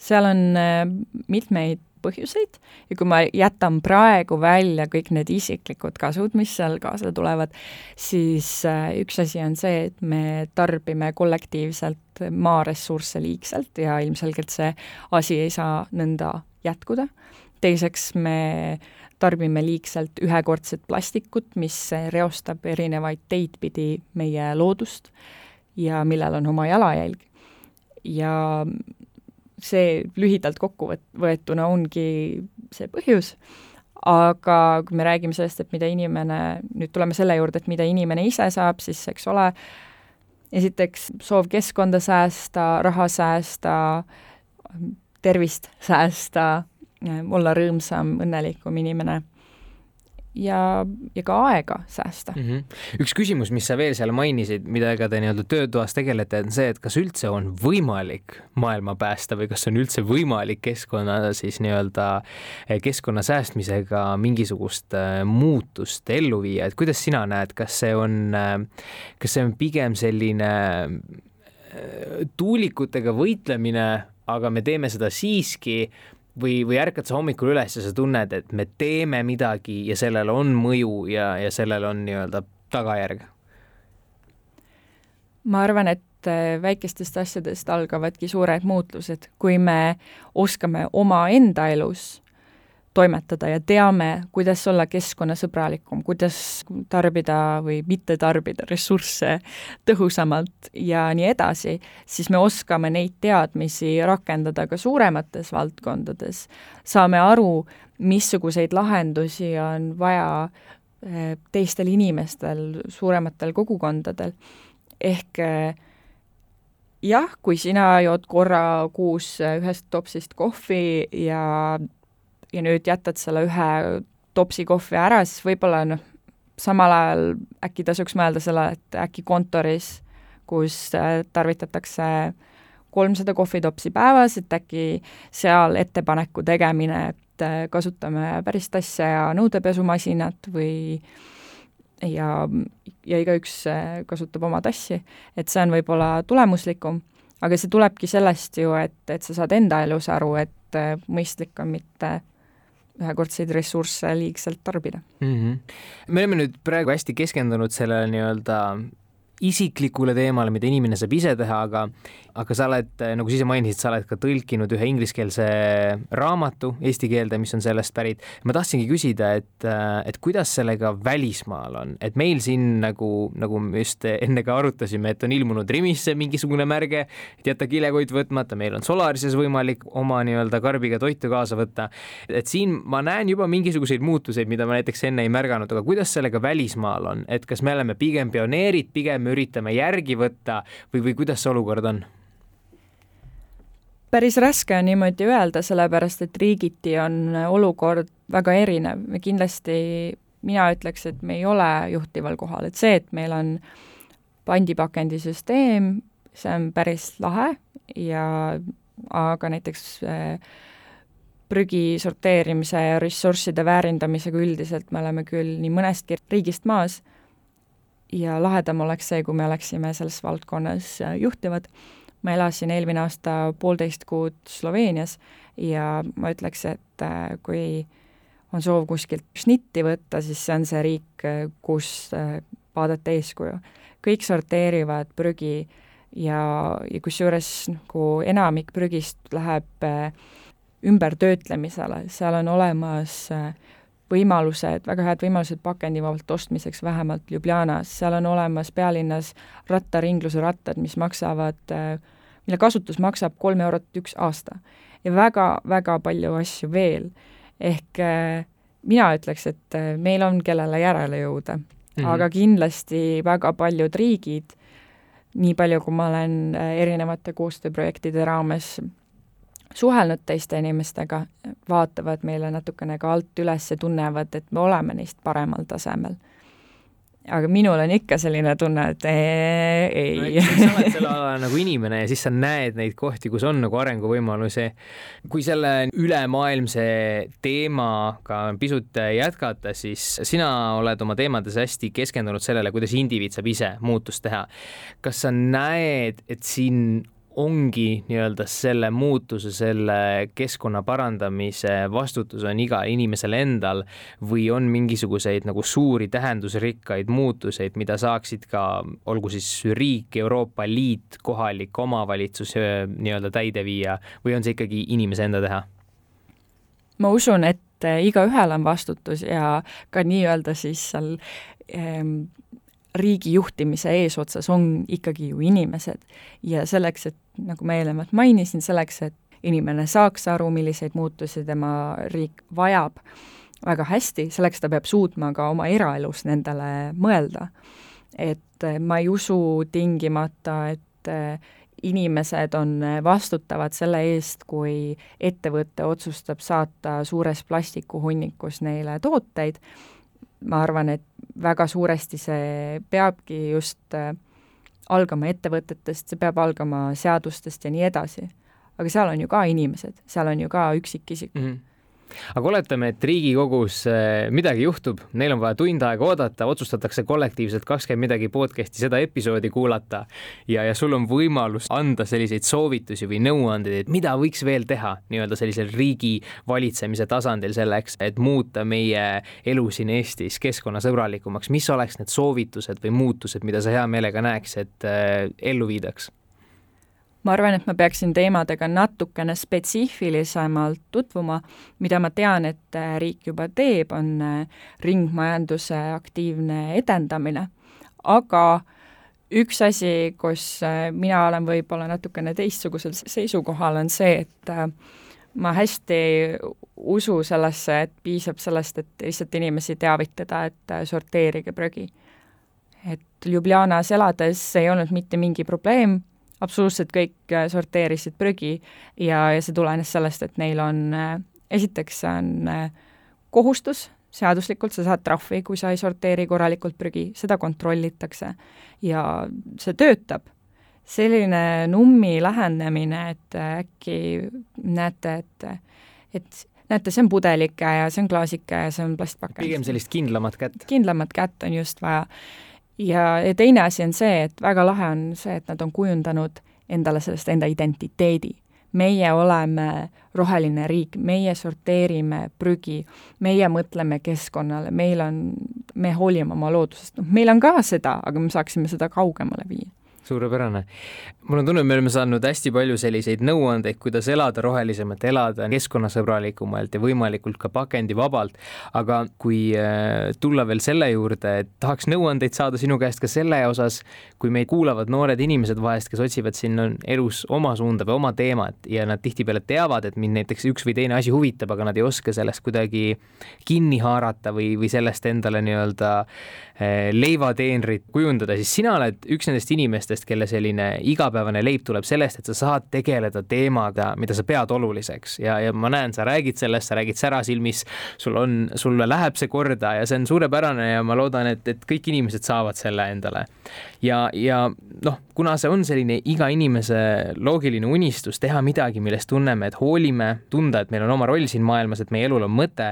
S2: seal on äh, mitmeid põhjuseid ja kui ma jätan praegu välja kõik need isiklikud kasud, mis seal kaasa tulevad, siis äh, üks asi on see, et me tarbime kollektiivselt maaressursse liigselt ja ilmselgelt see asi ei saa nõnda jätkuda. teiseks, me tarbime liigselt ühekordset plastikut, mis reostab erinevaid teid pidi meie loodust ja millel on oma jalajälg. ja see lühidalt kokku võetuna ongi see põhjus, aga kui me räägime sellest, et mida inimene, nüüd tuleme selle juurde, et mida inimene ise saab, siis eks ole, esiteks soov keskkonda säästa, raha säästa, tervist säästa, olla rõõmsam, õnnelikum inimene ja, ja ka aega säästa mm.
S1: -hmm. üks küsimus, mis sa veel seal mainisid, millega te nii-öelda töötoas tegelete, on see, et kas üldse on võimalik maailma päästa või kas on üldse võimalik keskkonna siis nii-öelda eh, keskkonna säästmisega mingisugust äh, muutust ellu viia, et kuidas sina näed, kas see on äh,, kas see on pigem selline tuulikutega võitlemine, aga me teeme seda siiski või, või ärkad sa hommikul üles ja sa tunned, et me teeme midagi ja sellel on mõju ja, ja sellel on nii-öelda tagajärg?
S2: ma arvan, et äh, väikestest asjadest algavadki suured muutused, kui me oskame omaenda elus toimetada ja teame, kuidas olla keskkonnasõbralikum, kuidas tarbida või mitte tarbida ressursse tõhusamalt ja nii edasi, siis me oskame neid teadmisi rakendada ka suuremates valdkondades. saame aru, missuguseid lahendusi on vaja eh, teistel inimestel, suurematel kogukondadel. ehk eh, jah, kui sina jood korra kuus ühest topsist kohvi ja ja nüüd jätad selle ühe topsi kohvi ära, siis võib-olla noh, samal ajal äkki tasuks mõelda sellele, et äkki kontoris, kus äh, tarvitatakse kolmsada kohvitopsi päevas, et äkki seal ettepaneku tegemine, et äh, kasutame päris tassi ja nõudepesumasinat või ja, ja igaüks äh, kasutab oma tassi, et see on võib-olla tulemuslikum, aga see tulebki sellest ju, et, et sa saad enda elus aru, et mõistlik on mitte ühekordseid ressursse liigselt tarbida
S1: mm. -hmm. me oleme nüüd praegu hästi keskendunud sellele nii-öelda isiklikule teemale, mida inimene saab ise teha, aga aga sa oled, nagu sa ise mainisid, sa oled ka tõlkinud ühe ingliskeelse raamatu eesti keelde, mis on sellest pärit. ma tahtsingi küsida, et, et kuidas sellega välismaal on, et meil siin nagu, nagu me just enne ka arutasime, et on ilmunud Rimisse mingisugune märge, et jäta kilekott võtmata, meil on Solarises võimalik oma nii-öelda karbiga toitu kaasa võtta. et siin ma näen juba mingisuguseid muutuseid, mida ma näiteks enne ei märganud, aga kuidas sellega välismaal on, et kas me oleme pigem pioneerid, pigem üritame järgi võtta või, või kuidas see olukord on?
S2: päris raske on niimoodi öelda, sellepärast et riigiti on olukord väga erinev, me kindlasti, mina ütleks, et me ei ole juhtival kohal, et see, et meil on pandipakendisüsteem, see on päris lahe ja aga näiteks äh, prügi sorteerimise ja ressursside väärindamisega üldiselt me oleme küll nii mõnestki riigist maas ja lahedam oleks see, kui me oleksime selles valdkonnas äh, juhtivad ma elasin eelmine aasta poolteist kuud Sloveenias ja ma ütleks, et äh, kui on soov kuskilt šnitti võtta, siis see on see riik, äh, kus äh, vaadata eeskuju. kõik sorteerivad prügi ja, ja kusjuures nagu enamik prügist läheb ümbertöötlemisele, seal on olemas võimalused, väga head võimalused pakendivabalt ostmiseks, vähemalt Ljubljanas, seal on olemas pealinnas rattaringluse rattad, mis maksavad mille kasutus maksab kolm eurot üks aasta. ja väga-väga palju asju veel. ehk äh, mina ütleks, et äh, meil on, kellele järele jõuda mm, -hmm. aga kindlasti väga paljud riigid, nii palju, kui ma olen äh, erinevate koostööprojektide raames suhelnud teiste inimestega, vaatavad meile natukene ka alt üles ja tunnevad, et me oleme neist paremal tasemel aga minul on ikka selline tunne, et ee, ei
S1: no,. sa oled selle ala nagu inimene ja siis sa näed neid kohti, kus on nagu arenguvõimalusi. kui selle ülemaailmse teemaga pisut jätkata, siis sina oled oma teemades hästi keskendunud sellele, kuidas indiviid saab ise muutust teha. kas sa näed, et siin ongi nii-öelda selle muutuse, selle keskkonna parandamise vastutus on igal inimesel endal või on mingisuguseid nagu suuri tähendusrikkaid muutuseid, mida saaksid ka, olgu siis riik, Euroopa Liit, kohalik omavalitsus nii-öelda täide viia või on see ikkagi inimese enda teha?
S2: ma usun, et igaühel on vastutus ja ka nii-öelda siis seal ehm, riigi juhtimise eesotsas on ikkagi ju inimesed ja selleks, et nagu ma eelnevalt mainisin, selleks, et inimene saaks aru, milliseid muutusi tema riik vajab väga hästi, selleks ta peab suutma ka oma eraelus nendele mõelda. et ma ei usu tingimata, et inimesed on vastutavad selle eest, kui ettevõte otsustab saata suures plastikuhunnikus neile tooteid, ma arvan, et väga suuresti see peabki just äh, algama ettevõtetest, see peab algama seadustest ja nii edasi. aga seal on ju ka inimesed, seal on ju ka üksikisikud mm. -hmm
S1: aga oletame, et Riigikogus äh, midagi juhtub, neil on vaja tund aega oodata, otsustatakse kollektiivselt kakskümmend midagi podcast'i seda episoodi kuulata ja, ja sul on võimalus anda selliseid soovitusi või nõuandeid, et mida võiks veel teha nii-öelda sellisel riigi valitsemise tasandil selleks, et muuta meie elu siin Eestis keskkonnasõbralikumaks, mis oleks need soovitused või muutused, mida sa hea meelega näeks, et äh, ellu viidaks?
S2: Ma arvan, et ma peaksin teemadega natukene spetsiifilisemalt tutvuma, mida ma tean, et äh, riik juba teeb, on äh, ringmajanduse aktiivne edendamine, aga üks asi, kus äh, mina olen võib-olla natukene teistsugusel seisukohal, on see, et ma hästi usu sellesse, et piisab sellest, et lihtsalt inimesi teavitada, et sorteerige prügi. et Ljubljanas elades ei olnud mitte mingi probleem absoluutselt kõik äh, sorteerisid prügi ja, ja see tulenes sellest, et neil on, äh, esiteks see on äh, kohustus, seaduslikult sa saad trahvi, kui sa ei sorteeri korralikult prügi, seda kontrollitakse ja see töötab. selline nummi lähenemine, et äkki näete, et, et näete, see on pudelike ja see on klaasike ja see on plastpakend.
S1: pigem sellist kindlamat kätt.
S2: kindlamat kätt on just vaja ja, ja teine asi on see, et väga lahe on see, et nad on kujundanud endale sellest enda identiteedi. meie oleme roheline riik, meie sorteerime prügi, meie mõtleme keskkonnale, meil on, me hoolime oma loodusest, noh, meil on ka seda, aga me saaksime seda kaugemale viia
S1: suurepärane. mul on tunne, me oleme saanud hästi palju selliseid nõuandeid, kuidas elada rohelisemalt, elada keskkonnasõbralikumalt ja võimalikult ka pakendivabalt. aga kui äh, tulla veel selle juurde, et tahaks nõuandeid saada sinu käest ka selle osas, kui meid kuulavad noored inimesed vahest, kes otsivad siin elus oma suunda või oma teemat ja nad tihtipeale teavad, et mind näiteks üks või teine asi huvitab, aga nad ei oska sellest kuidagi kinni haarata või, või sellest endale nii-öelda äh, leivateenrit kujundada, siis sina oled üks nendest inimestest, inimestest, kelle selline igapäevane leib tuleb sellest, et sa saad tegeleda teemaga, mida sa pead oluliseks ja, ja ma näen, sa räägid sellest, sa räägid särasilmis, sul on, sulle läheb see korda ja see on suurepärane ja ma loodan, et, et kõik inimesed saavad selle endale. Ja, ja noh, kuna see on selline iga inimese loogiline unistus teha midagi, millest tunneme, et hoolime, tunda, et meil on oma roll siin maailmas, et meie elul on mõte,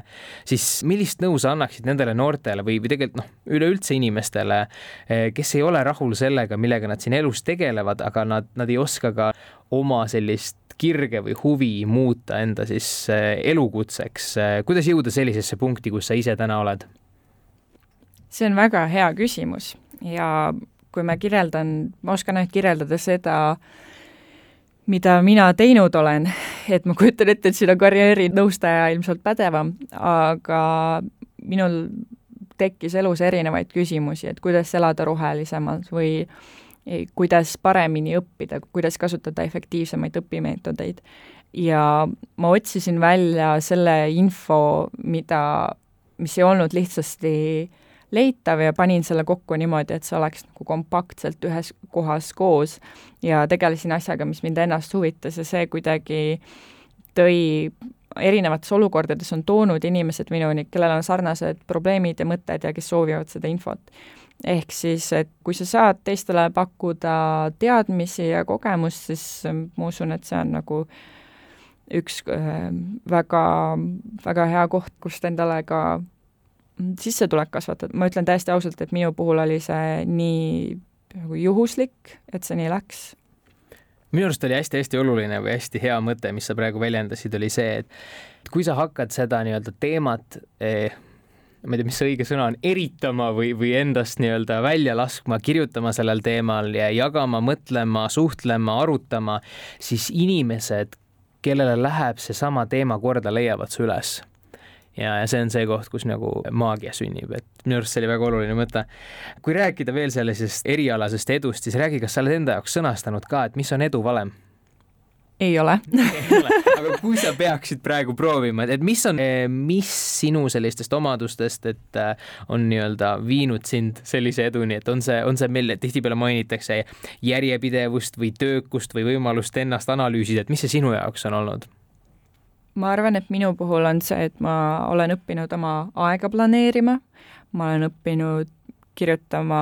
S1: siis millist nõu sa annaksid nendele noortele või, või tegelikult noh, üleüldse inimestele, eh, kes ei ole rahul sellega, millega nad siin elus tegelevad, aga nad, nad ei oska ka oma sellist kirge või huvi muuta enda siis eh, elukutseks. Eh, kuidas jõuda sellisesse punkti, kus sa ise täna oled?
S2: see on väga hea küsimus ja kui ma kirjeldan, ma oskan ainult kirjeldada seda, mida mina teinud olen, et ma kujutan ette, et siin on karjäärinõustaja ilmselt pädevam, aga minul tekkis elus erinevaid küsimusi, et kuidas elada rohelisemalt või kuidas paremini õppida, kuidas kasutada efektiivsemaid õpimeetodeid. ja ma otsisin välja selle info, mida, mis ei olnud lihtsasti leitav ja panin selle kokku niimoodi, et see oleks nagu kompaktselt ühes kohas koos. Ja tegelesin asjaga, mis mind ennast huvitas ja see kuidagi tõi erinevates olukordades on toonud inimesed minuni, kellel on sarnased probleemid ja mõtted ja kes soovivad seda infot. Ehk siis, et kui sa saad teistele pakkuda teadmisi ja kogemust, siis ähm, ma usun, et see on nagu üks äh, väga, väga hea koht, kust endale ka sissetulek kasvatada, ma ütlen täiesti ausalt, et minu puhul oli see nii nagu juhuslik, et see nii läks.
S1: minu arust oli hästi-hästi oluline või hästi hea mõte, mis sa praegu väljendasid, oli see, et kui sa hakkad seda nii-öelda teemat eh, ma ei tea, mis see õige sõna on, eritama või, või endast nii-öelda välja laskma, kirjutama sellel teemal ja jagama, mõtlema, suhtlema, arutama, siis inimesed, kellele läheb seesama teema korda, leiavad su üles ja, ja see on see koht, kus nagu maagia sünnib, et minu arust see oli väga oluline mõte. kui rääkida veel sellisest erialasest edust, siis räägi, kas sa oled enda jaoks sõnastanud ka, et mis on edu valem?
S2: ei ole
S1: aga kui sa peaksid praegu proovima, et mis on, mis sinu sellistest omadustest, et äh, on nii-öelda viinud sind sellise eduni, et on see, on see meil tihtipeale mainitakse järjepidevust või töökust või võimalust ennast analüüsida, et mis see sinu jaoks on olnud?
S2: Ma arvan, et minu puhul on see, et ma olen õppinud oma aega planeerima, ma olen õppinud kirjutama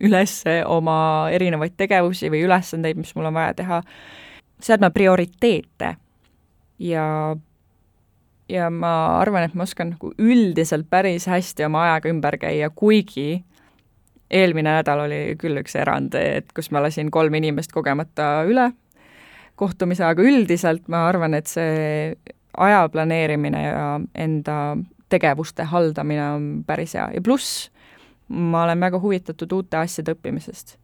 S2: üles oma erinevaid tegevusi või ülesandeid, mis mul on vaja teha. Seadma prioriteete ja ja ma arvan, et ma oskan nagu üldiselt päris hästi oma ajaga ümber käia, kuigi eelmine nädal oli küll üks erand, et kus ma lasin kolm inimest kogemata üle kohtumise, aga üldiselt ma arvan, et see aja planeerimine ja enda tegevuste haldamine on päris hea. Ja pluss ma olen väga huvitatud uute asjade õppimisest.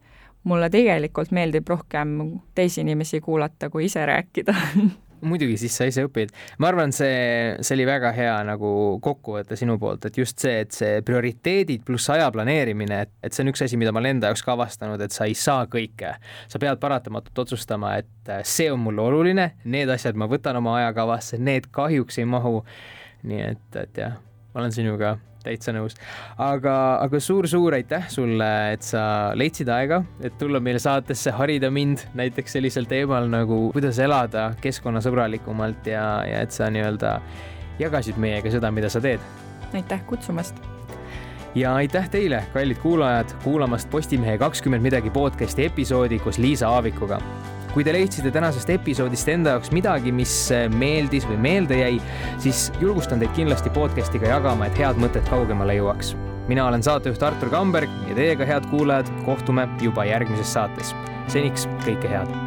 S2: Mulle tegelikult meeldib rohkem teisi inimesi kuulata, kui ise rääkida
S1: muidugi, siis sa ise õpid. ma arvan, see, see oli väga hea nagu kokkuvõte sinu poolt, et just see, et see prioriteedid pluss aja planeerimine, et, et see on üks asi, mida ma olen enda jaoks ka avastanud, et sa ei saa kõike. sa pead paratamatult otsustama, et see on mulle oluline, need asjad ma võtan oma ajakavasse, need kahjuks ei mahu. nii et, et jah, ma olen sinuga täitsa nõus. aga, aga suur-suur aitäh sulle, et sa leidsid aega, et tulla meile saatesse, harida mind näiteks sellisel teemal nagu kuidas elada keskkonnasõbralikumalt ja, ja et sa nii-öelda jagasid meiega seda, mida sa teed.
S2: aitäh kutsumast
S1: ja aitäh teile, kallid kuulajad, kuulamast Postimehe kakskümmend midagi podcasti episoodi koos Liisa Aavikuga kui te leidsite tänasest episoodist enda jaoks midagi, mis äh, meeldis või meelde jäi, siis julgustan teid kindlasti podcast'iga jagama, et head mõtted kaugemale jõuaks. mina olen saatejuht Artur Kamberg ja teiega, head kuulajad, kohtume juba järgmises saates. seniks kõike head